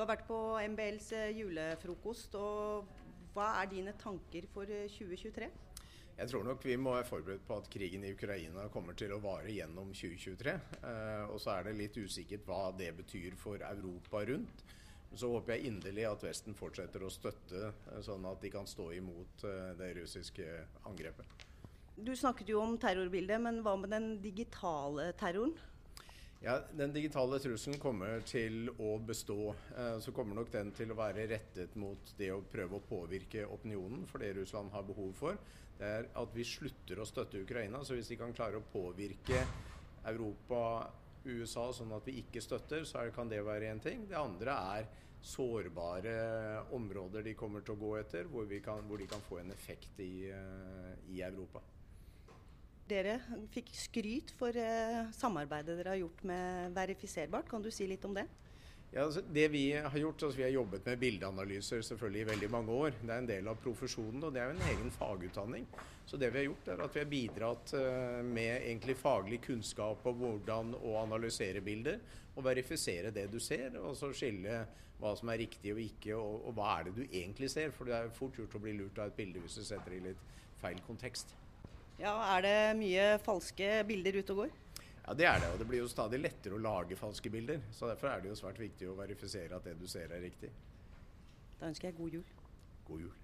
Du har vært på MBLs eh, julefrokost. og Hva er dine tanker for 2023? Eh, Jeg tror nok vi må være forberedt på at krigen i Ukraina kommer til å vare gjennom 2023. Eh, og så er det litt usikkert hva det betyr for Europa rundt. Så håper jeg inderlig at Vesten fortsetter å støtte, sånn at de kan stå imot det russiske angrepet. Du snakket jo om terrorbildet, men hva med den digitale terroren? Ja, Den digitale trusselen kommer til å bestå. Eh, så kommer nok den til å være rettet mot det å prøve å påvirke opinionen. For det Russland har behov for, det er at vi slutter å støtte Ukraina. Så hvis de kan klare å påvirke Europa, USA sånn at vi ikke støtter, så kan det være én ting. Det andre er sårbare områder de kommer til å gå etter, hvor, kan, hvor de kan få en effekt i, eh, i Europa. Dere fikk skryt for eh, samarbeidet dere har gjort med Verifiserbart. Kan du si litt om det? Ja, altså det Vi har gjort, altså vi har jobbet med bildeanalyser selvfølgelig i veldig mange år. Det er en del av profesjonen, og det er jo en egen fagutdanning. Så det vi har gjort er at vi har bidratt eh, med egentlig faglig kunnskap om hvordan å analysere bilder og verifisere det du ser. Og så skille hva som er riktig og ikke, og, og hva er det du egentlig ser. For det er fort gjort å bli lurt av et bilde hvis du setter det i litt feil kontekst. Ja, Er det mye falske bilder ute og går? Ja, det er det. Og det blir jo stadig lettere å lage falske bilder. Så derfor er det jo svært viktig å verifisere at det du ser er riktig. Da ønsker jeg god jul. God jul.